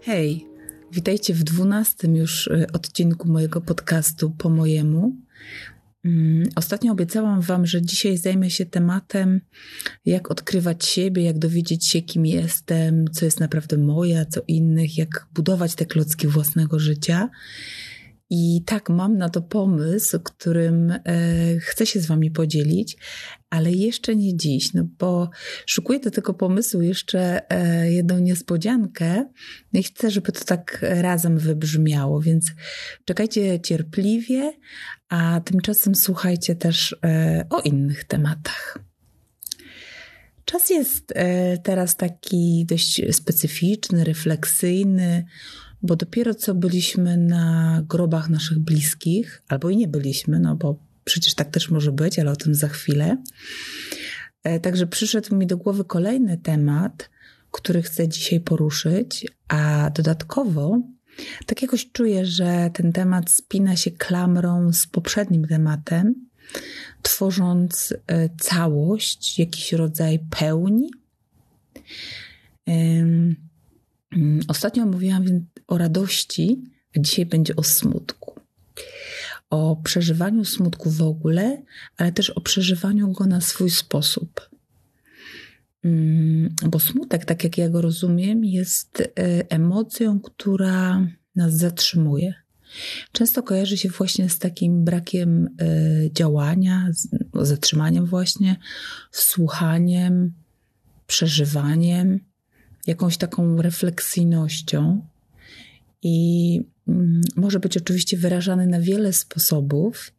Hej, witajcie w dwunastym już y, odcinku mojego podcastu po mojemu. Mm, ostatnio obiecałam Wam, że dzisiaj zajmę się tematem, jak odkrywać siebie, jak dowiedzieć się, kim jestem, co jest naprawdę moje, a co innych, jak budować te klocki własnego życia. I tak, mam na to pomysł, którym e, chcę się z Wami podzielić, ale jeszcze nie dziś, no bo szukuję do tego pomysłu jeszcze e, jedną niespodziankę no i chcę, żeby to tak razem wybrzmiało, więc czekajcie cierpliwie, a tymczasem słuchajcie też e, o innych tematach. Czas jest teraz taki dość specyficzny, refleksyjny, bo dopiero co byliśmy na grobach naszych bliskich, albo i nie byliśmy, no bo przecież tak też może być, ale o tym za chwilę. E, także przyszedł mi do głowy kolejny temat, który chcę dzisiaj poruszyć, a dodatkowo tak jakoś czuję, że ten temat spina się klamrą z poprzednim tematem, tworząc e, całość, jakiś rodzaj pełni. Ostatnio mówiłam o radości, a dzisiaj będzie o smutku. O przeżywaniu smutku w ogóle, ale też o przeżywaniu go na swój sposób. Mm, bo smutek, tak jak ja go rozumiem, jest e, emocją, która nas zatrzymuje. Często kojarzy się właśnie z takim brakiem e, działania, zatrzymaniem właśnie, słuchaniem, przeżywaniem jakąś taką refleksyjnością i mm, może być oczywiście wyrażany na wiele sposobów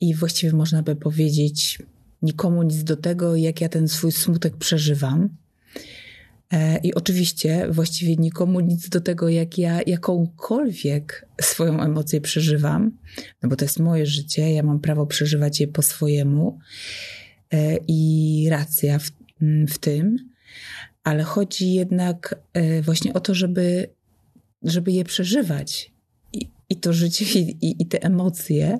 i właściwie można by powiedzieć nikomu nic do tego, jak ja ten swój smutek przeżywam. E, I oczywiście właściwie nikomu nic do tego, jak ja jakąkolwiek swoją emocję przeżywam, no bo to jest moje życie, ja mam prawo przeżywać je po swojemu e, i racja w, w tym ale chodzi jednak e, właśnie o to, żeby, żeby je przeżywać. I, i to życie, i, i te emocje,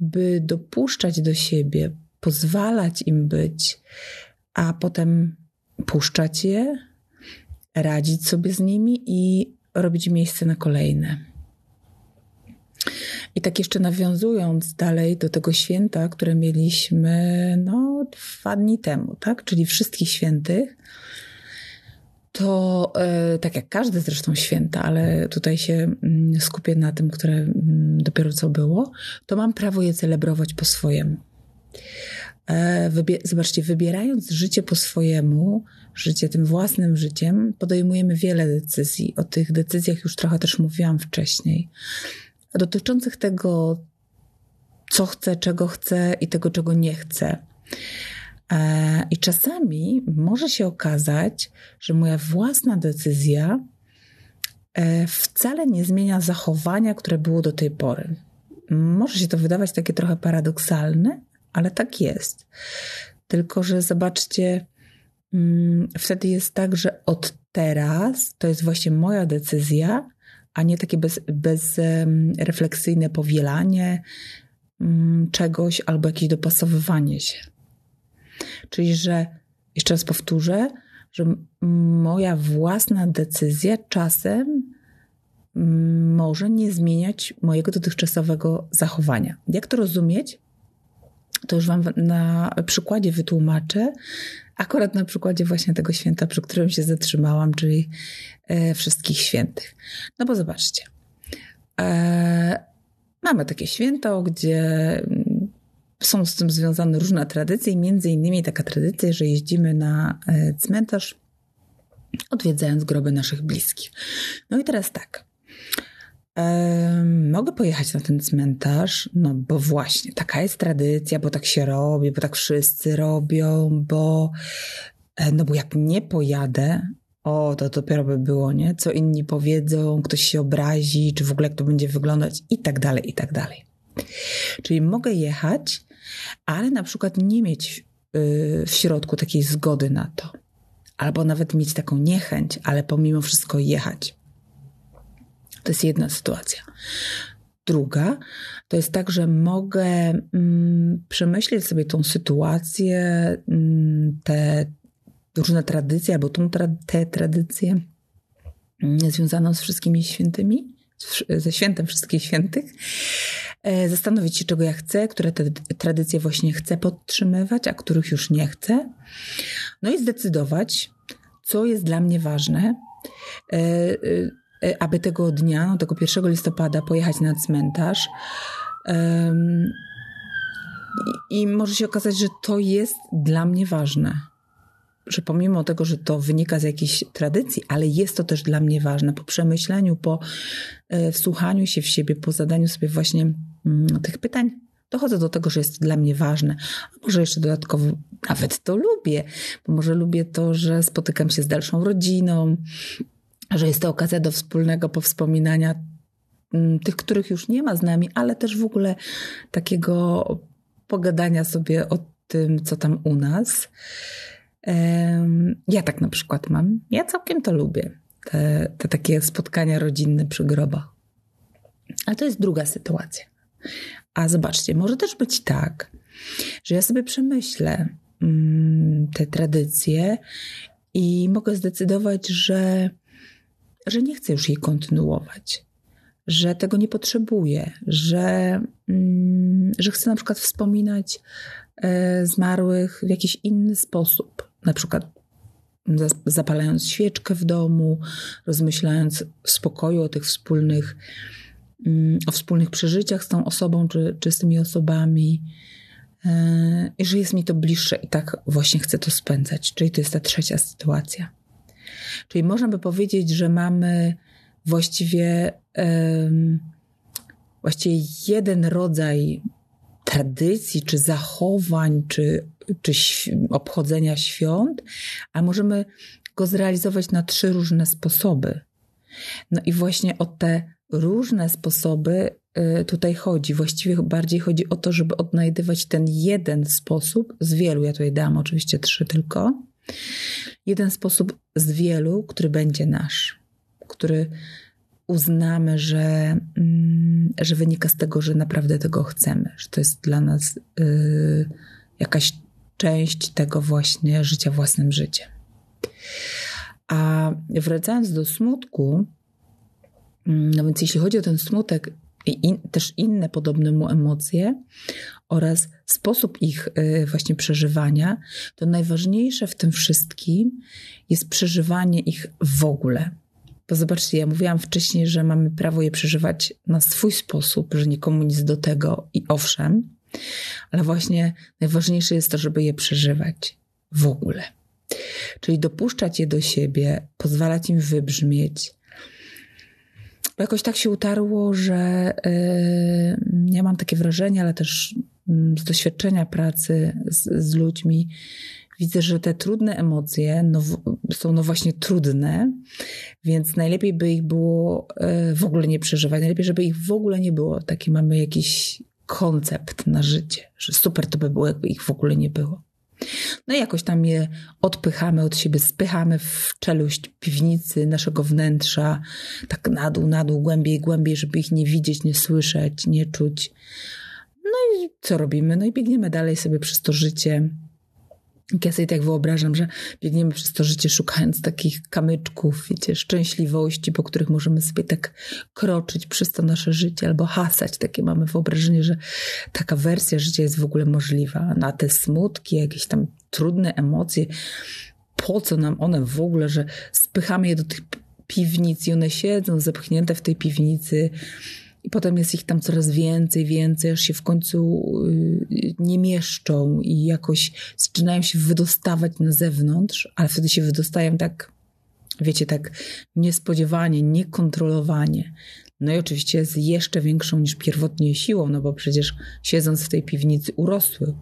by dopuszczać do siebie, pozwalać im być, a potem puszczać je, radzić sobie z nimi i robić miejsce na kolejne. I tak jeszcze nawiązując dalej do tego święta, które mieliśmy no, dwa dni temu, tak? czyli wszystkich świętych, to e, tak jak każde zresztą święta, ale tutaj się mm, skupię na tym, które mm, dopiero co było, to mam prawo je celebrować po swojemu. E, zobaczcie, wybierając życie po swojemu, życie tym własnym życiem, podejmujemy wiele decyzji. O tych decyzjach już trochę też mówiłam wcześniej, dotyczących tego, co chcę, czego chcę i tego, czego nie chcę. E, I czasami może się okazać, że moja własna decyzja e, wcale nie zmienia zachowania, które było do tej pory. Może się to wydawać takie trochę paradoksalne, ale tak jest. Tylko, że zobaczcie, mm, wtedy jest tak, że od teraz to jest właśnie moja decyzja, a nie takie bez, bezrefleksyjne powielanie mm, czegoś albo jakieś dopasowywanie się. Czyli, że jeszcze raz powtórzę, że moja własna decyzja czasem może nie zmieniać mojego dotychczasowego zachowania. Jak to rozumieć? To już Wam na przykładzie wytłumaczę. Akurat na przykładzie właśnie tego święta, przy którym się zatrzymałam, czyli e, wszystkich świętych. No bo zobaczcie. E, mamy takie święto, gdzie są z tym związane różne tradycje, między innymi taka tradycja, że jeździmy na e, cmentarz, odwiedzając groby naszych bliskich. No i teraz tak. E, mogę pojechać na ten cmentarz, no bo właśnie taka jest tradycja, bo tak się robi, bo tak wszyscy robią, bo e, no bo jak nie pojadę, o, to dopiero by było, nie? Co inni powiedzą, ktoś się obrazi, czy w ogóle jak to będzie wyglądać i tak dalej, i tak dalej. Czyli mogę jechać, ale na przykład nie mieć y, w środku takiej zgody na to. Albo nawet mieć taką niechęć, ale pomimo wszystko jechać. To jest jedna sytuacja. druga, to jest tak, że mogę mm, przemyśleć sobie tą sytuację, mm, te różne tradycje, albo tą tra tę tradycję mm, związaną z wszystkimi świętymi, ze świętem wszystkich świętych, e, zastanowić się, czego ja chcę, które te tradycje właśnie chcę podtrzymywać, a których już nie chcę. No i zdecydować, co jest dla mnie ważne, e, e, aby tego dnia, no tego 1 listopada pojechać na cmentarz. I może się okazać, że to jest dla mnie ważne że pomimo tego, że to wynika z jakiejś tradycji, ale jest to też dla mnie ważne, po przemyśleniu, po e, wsłuchaniu się w siebie, po zadaniu sobie właśnie mm, tych pytań, dochodzę do tego, że jest to dla mnie ważne. A może jeszcze dodatkowo nawet to lubię, bo może lubię to, że spotykam się z dalszą rodziną, że jest to okazja do wspólnego powspominania mm, tych, których już nie ma z nami, ale też w ogóle takiego pogadania sobie o tym, co tam u nas. Ja tak na przykład mam. Ja całkiem to lubię. Te, te takie spotkania rodzinne przy grobach. Ale to jest druga sytuacja. A zobaczcie, może też być tak, że ja sobie przemyślę mm, te tradycje i mogę zdecydować, że, że nie chcę już jej kontynuować, że tego nie potrzebuję, że, mm, że chcę na przykład wspominać e, zmarłych w jakiś inny sposób na przykład zapalając świeczkę w domu, rozmyślając w spokoju o tych wspólnych, mm, o wspólnych przeżyciach z tą osobą czy, czy z tymi osobami. E, I że jest mi to bliższe i tak właśnie chcę to spędzać. Czyli to jest ta trzecia sytuacja. Czyli można by powiedzieć, że mamy właściwie, um, właściwie jeden rodzaj tradycji, czy zachowań, czy, czy obchodzenia świąt, a możemy go zrealizować na trzy różne sposoby. No i właśnie o te różne sposoby y, tutaj chodzi. Właściwie bardziej chodzi o to, żeby odnajdywać ten jeden sposób z wielu. Ja tutaj dałam oczywiście trzy tylko. Jeden sposób z wielu, który będzie nasz, który uznamy, że, mm, że wynika z tego, że naprawdę tego chcemy, że to jest dla nas y, jakaś część tego właśnie życia własnym życiem. A wracając do smutku, mm, no więc jeśli chodzi o ten smutek i in, też inne podobne mu emocje oraz sposób ich y, właśnie przeżywania, to najważniejsze w tym wszystkim jest przeżywanie ich w ogóle. Bo zobaczcie, ja mówiłam wcześniej, że mamy prawo je przeżywać na swój sposób, że nikomu nic do tego i owszem, ale właśnie najważniejsze jest to, żeby je przeżywać w ogóle. Czyli dopuszczać je do siebie, pozwalać im wybrzmieć. Bo jakoś tak się utarło, że yy, ja mam takie wrażenie, ale też yy, z doświadczenia pracy z, z ludźmi, widzę, że te trudne emocje no, są no właśnie trudne, więc najlepiej by ich było e, w ogóle nie przeżywać. Najlepiej, żeby ich w ogóle nie było. Taki mamy jakiś koncept na życie, że super to by było, jakby ich w ogóle nie było. No i jakoś tam je odpychamy od siebie, spychamy w czeluść piwnicy naszego wnętrza, tak na dół, na dół, głębiej, głębiej, żeby ich nie widzieć, nie słyszeć, nie czuć. No i co robimy? No i biegniemy dalej sobie przez to życie, ja sobie tak wyobrażam, że biegniemy przez to życie szukając takich kamyczków, wiecie, szczęśliwości, po których możemy sobie tak kroczyć przez to nasze życie albo hasać. Takie mamy wyobrażenie, że taka wersja życia jest w ogóle możliwa. Na te smutki, jakieś tam trudne emocje, po co nam one w ogóle, że spychamy je do tych piwnic i one siedzą zepchnięte w tej piwnicy i potem jest ich tam coraz więcej, więcej, aż się w końcu y, nie mieszczą i jakoś zaczynają się wydostawać na zewnątrz, ale wtedy się wydostają tak, wiecie, tak niespodziewanie, niekontrolowanie. No i oczywiście z jeszcze większą niż pierwotnie siłą, no bo przecież siedząc w tej piwnicy urosły.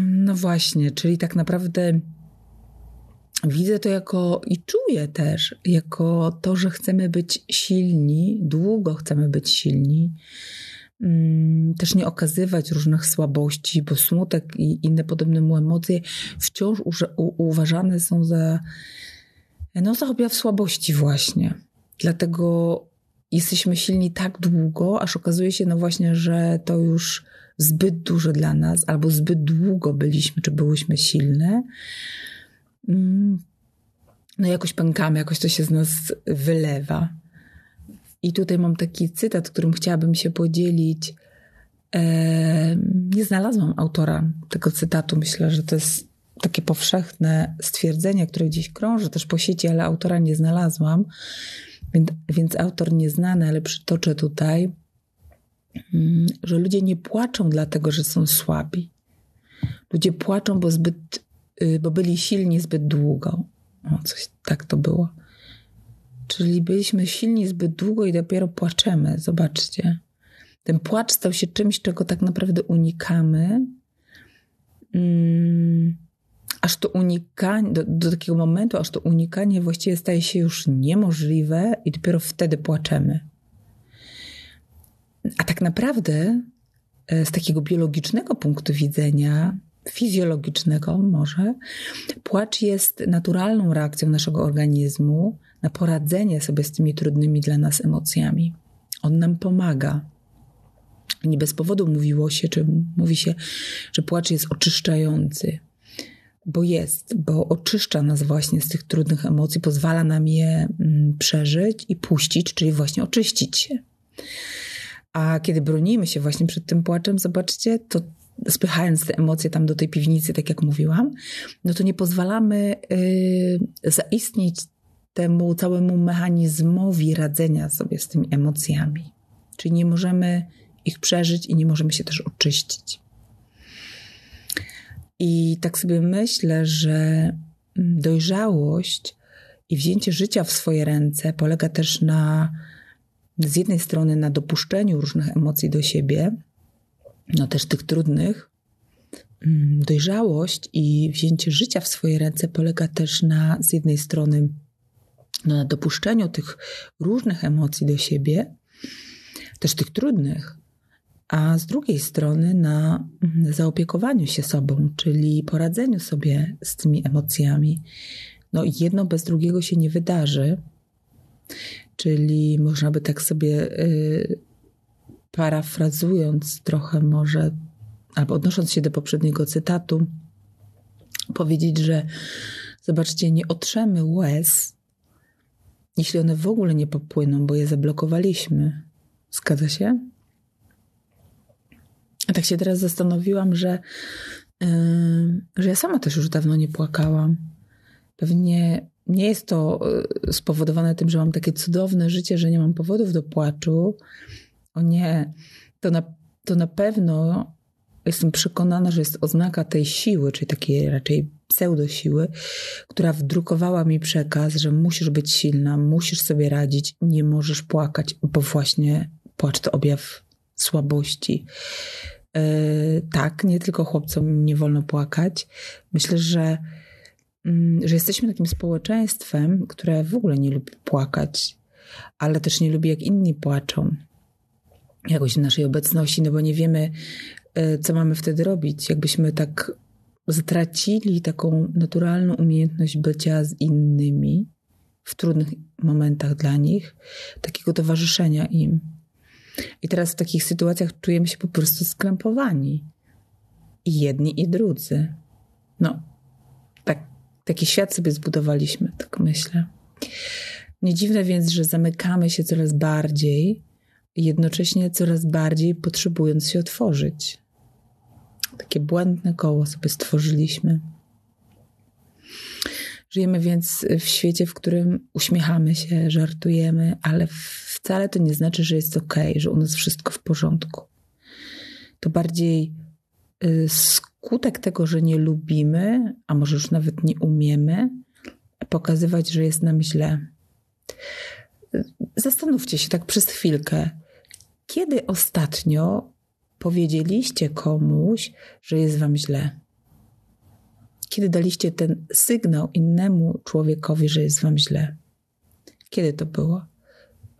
No właśnie, czyli tak naprawdę widzę to jako i czuję też jako to, że chcemy być silni, długo chcemy być silni. Mm, też nie okazywać różnych słabości, bo smutek i inne podobne mu emocje wciąż uważane są za, no, za objaw słabości, właśnie. Dlatego jesteśmy silni tak długo, aż okazuje się, no właśnie, że to już zbyt dużo dla nas, albo zbyt długo byliśmy, czy byłyśmy silne. Mm, no jakoś pękamy, jakoś to się z nas wylewa. I tutaj mam taki cytat, którym chciałabym się podzielić. Nie znalazłam autora tego cytatu. Myślę, że to jest takie powszechne stwierdzenie, które gdzieś krąży też po sieci, ale autora nie znalazłam. Więc, więc autor nieznany, ale przytoczę tutaj, mm, że ludzie nie płaczą dlatego, że są słabi. Ludzie płaczą, bo, zbyt, bo byli silni zbyt długo. O, coś tak to było. Czyli byliśmy silni zbyt długo i dopiero płaczemy. Zobaczcie. Ten płacz stał się czymś, czego tak naprawdę unikamy. Hmm aż to unikanie, do, do, takiego momentu, aż to unikanie właściwie staje się już niemożliwe i dopiero wtedy płaczemy. A tak naprawdę e, z takiego biologicznego punktu widzenia, fizjologicznego może, płacz jest naturalną reakcją naszego organizmu na poradzenie sobie z tymi trudnymi dla nas emocjami. On nam pomaga. Nie bez powodu mówiło się, czy mówi się, że płacz jest oczyszczający, bo jest, bo oczyszcza nas właśnie z tych trudnych emocji, pozwala nam je mm, przeżyć i puścić, czyli właśnie oczyścić się. A kiedy bronimy się właśnie przed tym płaczem, zobaczcie, to spychając te emocje tam do tej piwnicy, tak jak mówiłam, no to nie pozwalamy yy, zaistnieć temu całemu mechanizmowi radzenia sobie z tymi emocjami. Czyli nie możemy ich przeżyć i nie możemy się też oczyścić. I tak sobie myślę, że mm, dojrzałość i wzięcie życia w swoje ręce polega też na, z jednej strony, na dopuszczeniu różnych emocji do siebie, no też tych trudnych. Mm, dojrzałość i wzięcie życia w swoje ręce polega też na, z jednej strony, no, na dopuszczeniu tych różnych emocji do siebie, też tych trudnych, a z drugiej strony na mm, zaopiekowaniu się sobą, czyli poradzeniu sobie z tymi emocjami. No jedno bez drugiego się nie wydarzy, czyli można by tak sobie y, parafrazując trochę może, albo odnosząc się do poprzedniego cytatu, powiedzieć, że zobaczcie, nie otrzemy łez, jeśli one w ogóle nie popłyną, bo je zablokowaliśmy. Zgadza się? tak się teraz zastanowiłam, że, yy, że ja sama też już dawno nie płakałam. Pewnie nie jest to yy, spowodowane tym, że mam takie cudowne życie, że nie mam powodów do płaczu. O nie, to na, to na pewno jestem przekonana, że jest oznaka tej siły, czyli takiej raczej pseudosiły, która wdrukowała mi przekaz, że musisz być silna, musisz sobie radzić, nie możesz płakać, bo właśnie płacz to objaw słabości. E, tak, nie tylko chłopcom nie wolno płakać. Myślę, że, mm, że jesteśmy takim społeczeństwem, które w ogóle nie lubi płakać, ale też nie lubi, jak inni płaczą. Jakoś naszej obecności, no bo nie wiemy, e, co mamy wtedy robić. Jakbyśmy tak zatracili taką naturalną umiejętność bycia z innymi w trudnych momentach dla nich, takiego towarzyszenia im. I teraz w takich sytuacjach czujemy się po prostu skrępowani. I jedni, i drudzy. No, tak, taki świat sobie zbudowaliśmy, tak myślę. Nie dziwne więc, że zamykamy się coraz bardziej jednocześnie coraz bardziej potrzebując się otworzyć. Takie błędne koło sobie stworzyliśmy. Żyjemy więc w świecie, w którym uśmiechamy się, żartujemy, ale wcale to nie znaczy, że jest ok, że u nas wszystko w porządku. To bardziej y, skutek tego, że nie lubimy, a może już nawet nie umiemy pokazywać, że jest nam źle. Zastanówcie się tak przez chwilkę, kiedy ostatnio powiedzieliście komuś, że jest wam źle? Kiedy daliście ten sygnał innemu człowiekowi, że jest wam źle? Kiedy to było?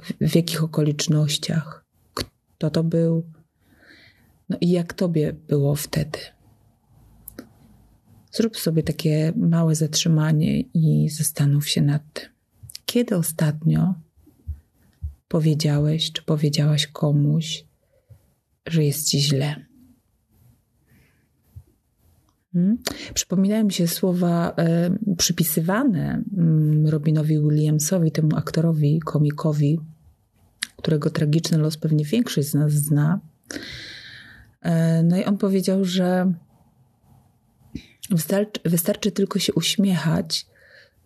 W, w jakich okolicznościach? Kto to był? No i jak tobie było wtedy? Zrób sobie takie małe zatrzymanie i zastanów się nad tym. Kiedy ostatnio powiedziałeś czy powiedziałaś komuś, że jest ci źle. Hmm? Przypominają mi się słowa e, przypisywane mm, Robinowi Williamsowi, temu aktorowi, komikowi, którego tragiczny los pewnie większość z nas zna. E, no i on powiedział, że wystarczy, wystarczy tylko się uśmiechać,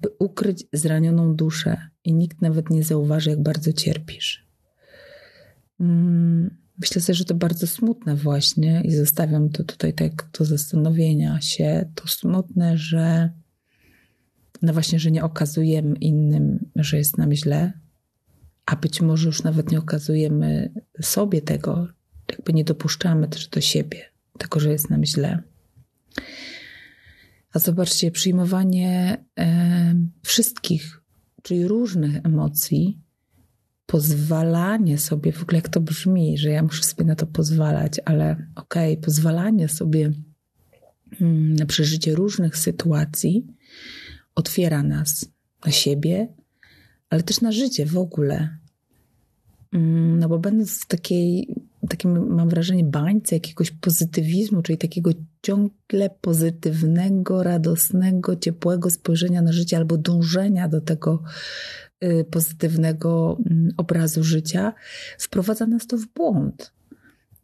by ukryć zranioną duszę i nikt nawet nie zauważy, jak bardzo cierpisz. Mm, myślę sobie, że to bardzo smutne właśnie i zostawiam to tutaj tak do zastanowienia się. To smutne, że no właśnie, że nie okazujemy innym, że jest nam źle, a być może już nawet nie okazujemy sobie tego, jakby nie dopuszczamy też do siebie tego, że jest nam źle. A zobaczcie, przyjmowanie e, wszystkich, czyli różnych emocji, pozwalanie sobie, w ogóle jak to brzmi, że ja muszę sobie na to pozwalać, ale okej, okay, pozwalanie sobie mm, na przeżycie różnych sytuacji otwiera nas na siebie, ale też na życie w ogóle. Mm, no bo będąc w takiej, takim, mam wrażenie, bańce jakiegoś pozytywizmu, czyli takiego ciągle pozytywnego, radosnego, ciepłego spojrzenia na życie albo dążenia do tego y, pozytywnego mm, obrazu życia, wprowadza nas to w błąd.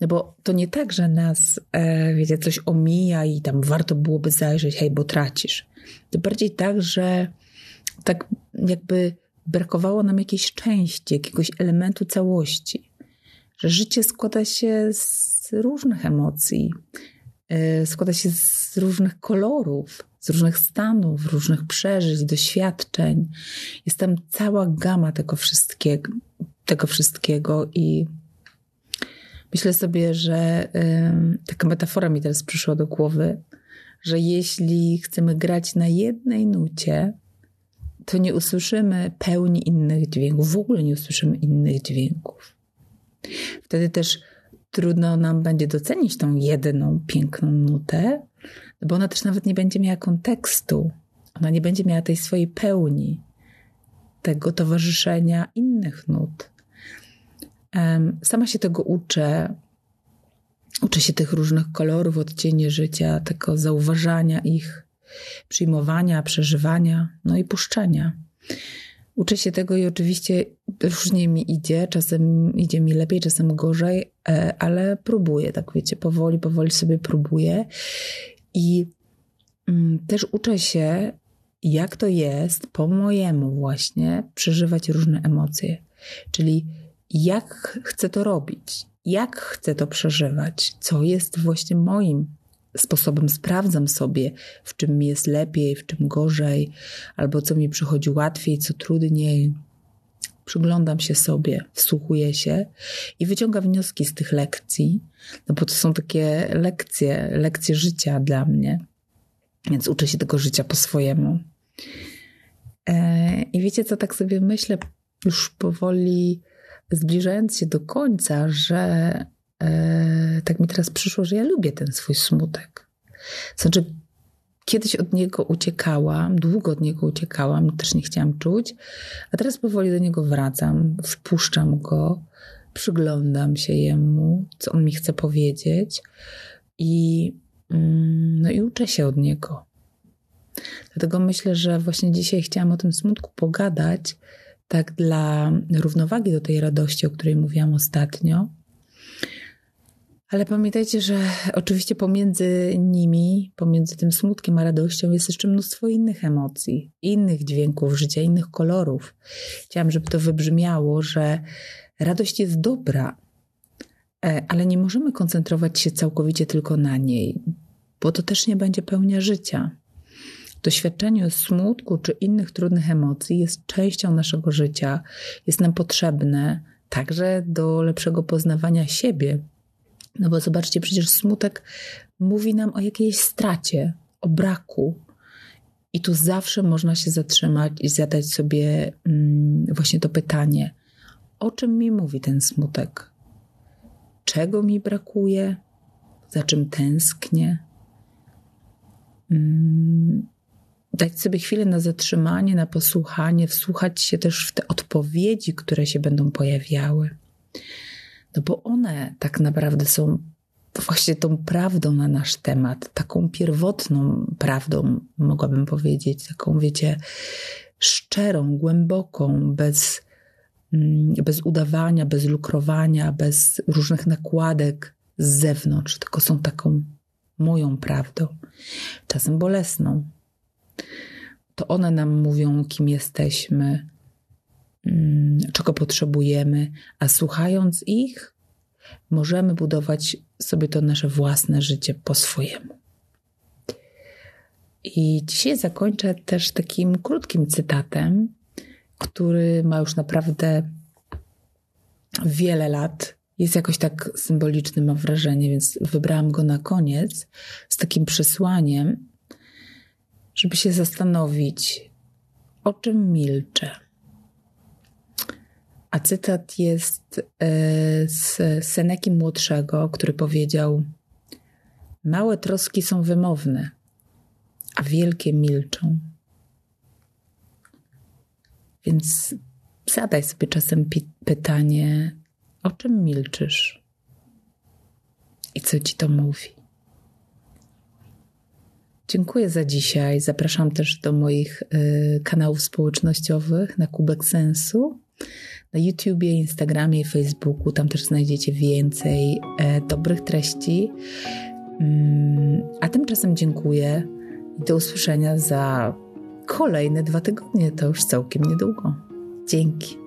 No bo to nie tak, że nas, e, wiecie, coś omija i tam warto byłoby zajrzeć, hej, bo tracisz. To bardziej tak, że tak jakby brakowało nam jakiejś części, jakiegoś elementu całości. Że życie składa się z różnych emocji, e, składa się z różnych kolorów, z różnych stanów, różnych przeżyć, doświadczeń. Jest tam cała gama tego wszystkiego, tego wszystkiego i myślę sobie, że taka metafora mi teraz przyszła do głowy, że jeśli chcemy grać na jednej nucie, to nie usłyszymy pełni innych dźwięków, w ogóle nie usłyszymy innych dźwięków. Wtedy też trudno nam będzie docenić tą jedną piękną nutę, bo ona też nawet nie będzie miała kontekstu, ona nie będzie miała tej swojej pełni, tego towarzyszenia innych nut. Sama się tego uczę. Uczę się tych różnych kolorów, odcieni życia, tego zauważania ich przyjmowania, przeżywania, no i puszczania. Uczę się tego i oczywiście różnie mi idzie, czasem idzie mi lepiej, czasem gorzej, e, ale próbuję, tak wiecie, powoli, powoli sobie próbuję i mm, też uczę się, jak to jest po mojemu właśnie przeżywać różne emocje. Czyli jak chcę to robić, jak chcę to przeżywać, co jest właśnie moim sposobem sprawdzam sobie, w czym mi jest lepiej, w czym gorzej, albo co mi przychodzi łatwiej, co trudniej. Przyglądam się sobie, wsłuchuję się i wyciągam wnioski z tych lekcji, no bo to są takie lekcje, lekcje życia dla mnie. Więc uczę się tego życia po swojemu. E, I wiecie, co tak sobie myślę, już powoli zbliżając się do końca, że tak mi teraz przyszło, że ja lubię ten swój smutek. Znaczy, kiedyś od niego uciekałam, długo od niego uciekałam, też nie chciałam czuć, a teraz powoli do niego wracam, wpuszczam go, przyglądam się jemu, co on mi chce powiedzieć i, mm, no i uczę się od niego. Dlatego myślę, że właśnie dzisiaj chciałam o tym smutku pogadać, tak dla równowagi do tej radości, o której mówiłam ostatnio, ale pamiętajcie, że oczywiście pomiędzy nimi, pomiędzy tym smutkiem a radością jest jeszcze mnóstwo innych emocji, innych dźwięków życia, innych kolorów. Chciałam, żeby to wybrzmiało, że radość jest dobra, e, ale nie możemy koncentrować się całkowicie tylko na niej, bo to też nie będzie pełnia życia. Doświadczenie smutku czy innych trudnych emocji jest częścią naszego życia, jest nam potrzebne także do lepszego poznawania siebie, no bo zobaczcie, przecież smutek mówi nam o jakiejś stracie, o braku. I tu zawsze można się zatrzymać i zadać sobie mm, właśnie to pytanie: o czym mi mówi ten smutek? Czego mi brakuje? Za czym tęsknię? Mm, dać sobie chwilę na zatrzymanie, na posłuchanie, wsłuchać się też w te odpowiedzi, które się będą pojawiały. No bo one tak naprawdę są właśnie tą prawdą na nasz temat, taką pierwotną prawdą, mogłabym powiedzieć, taką, wiecie, szczerą, głęboką, bez, mm, bez udawania, bez lukrowania, bez różnych nakładek z zewnątrz, tylko są taką moją prawdą, czasem bolesną. To one nam mówią, kim jesteśmy, czego potrzebujemy, a słuchając ich, możemy budować sobie to nasze własne życie po swojemu. I dzisiaj zakończę też takim krótkim cytatem, który ma już naprawdę wiele lat. Jest jakoś tak symboliczny, mam wrażenie, więc wybrałam go na koniec z takim przesłaniem, żeby się zastanowić, o czym milczę. A cytat jest e, z Seneki Młodszego, który powiedział: Małe troski są wymowne, a wielkie milczą. Więc zadaj sobie czasem pytanie, o czym milczysz i co ci to mówi. Dziękuję za dzisiaj. Zapraszam też do moich y, kanałów społecznościowych na Kubek Sensu na YouTubie, Instagramie i Facebooku. Tam też znajdziecie więcej e, dobrych treści. Mm, a tymczasem dziękuję i do usłyszenia za kolejne dwa tygodnie. To już całkiem niedługo. Dzięki.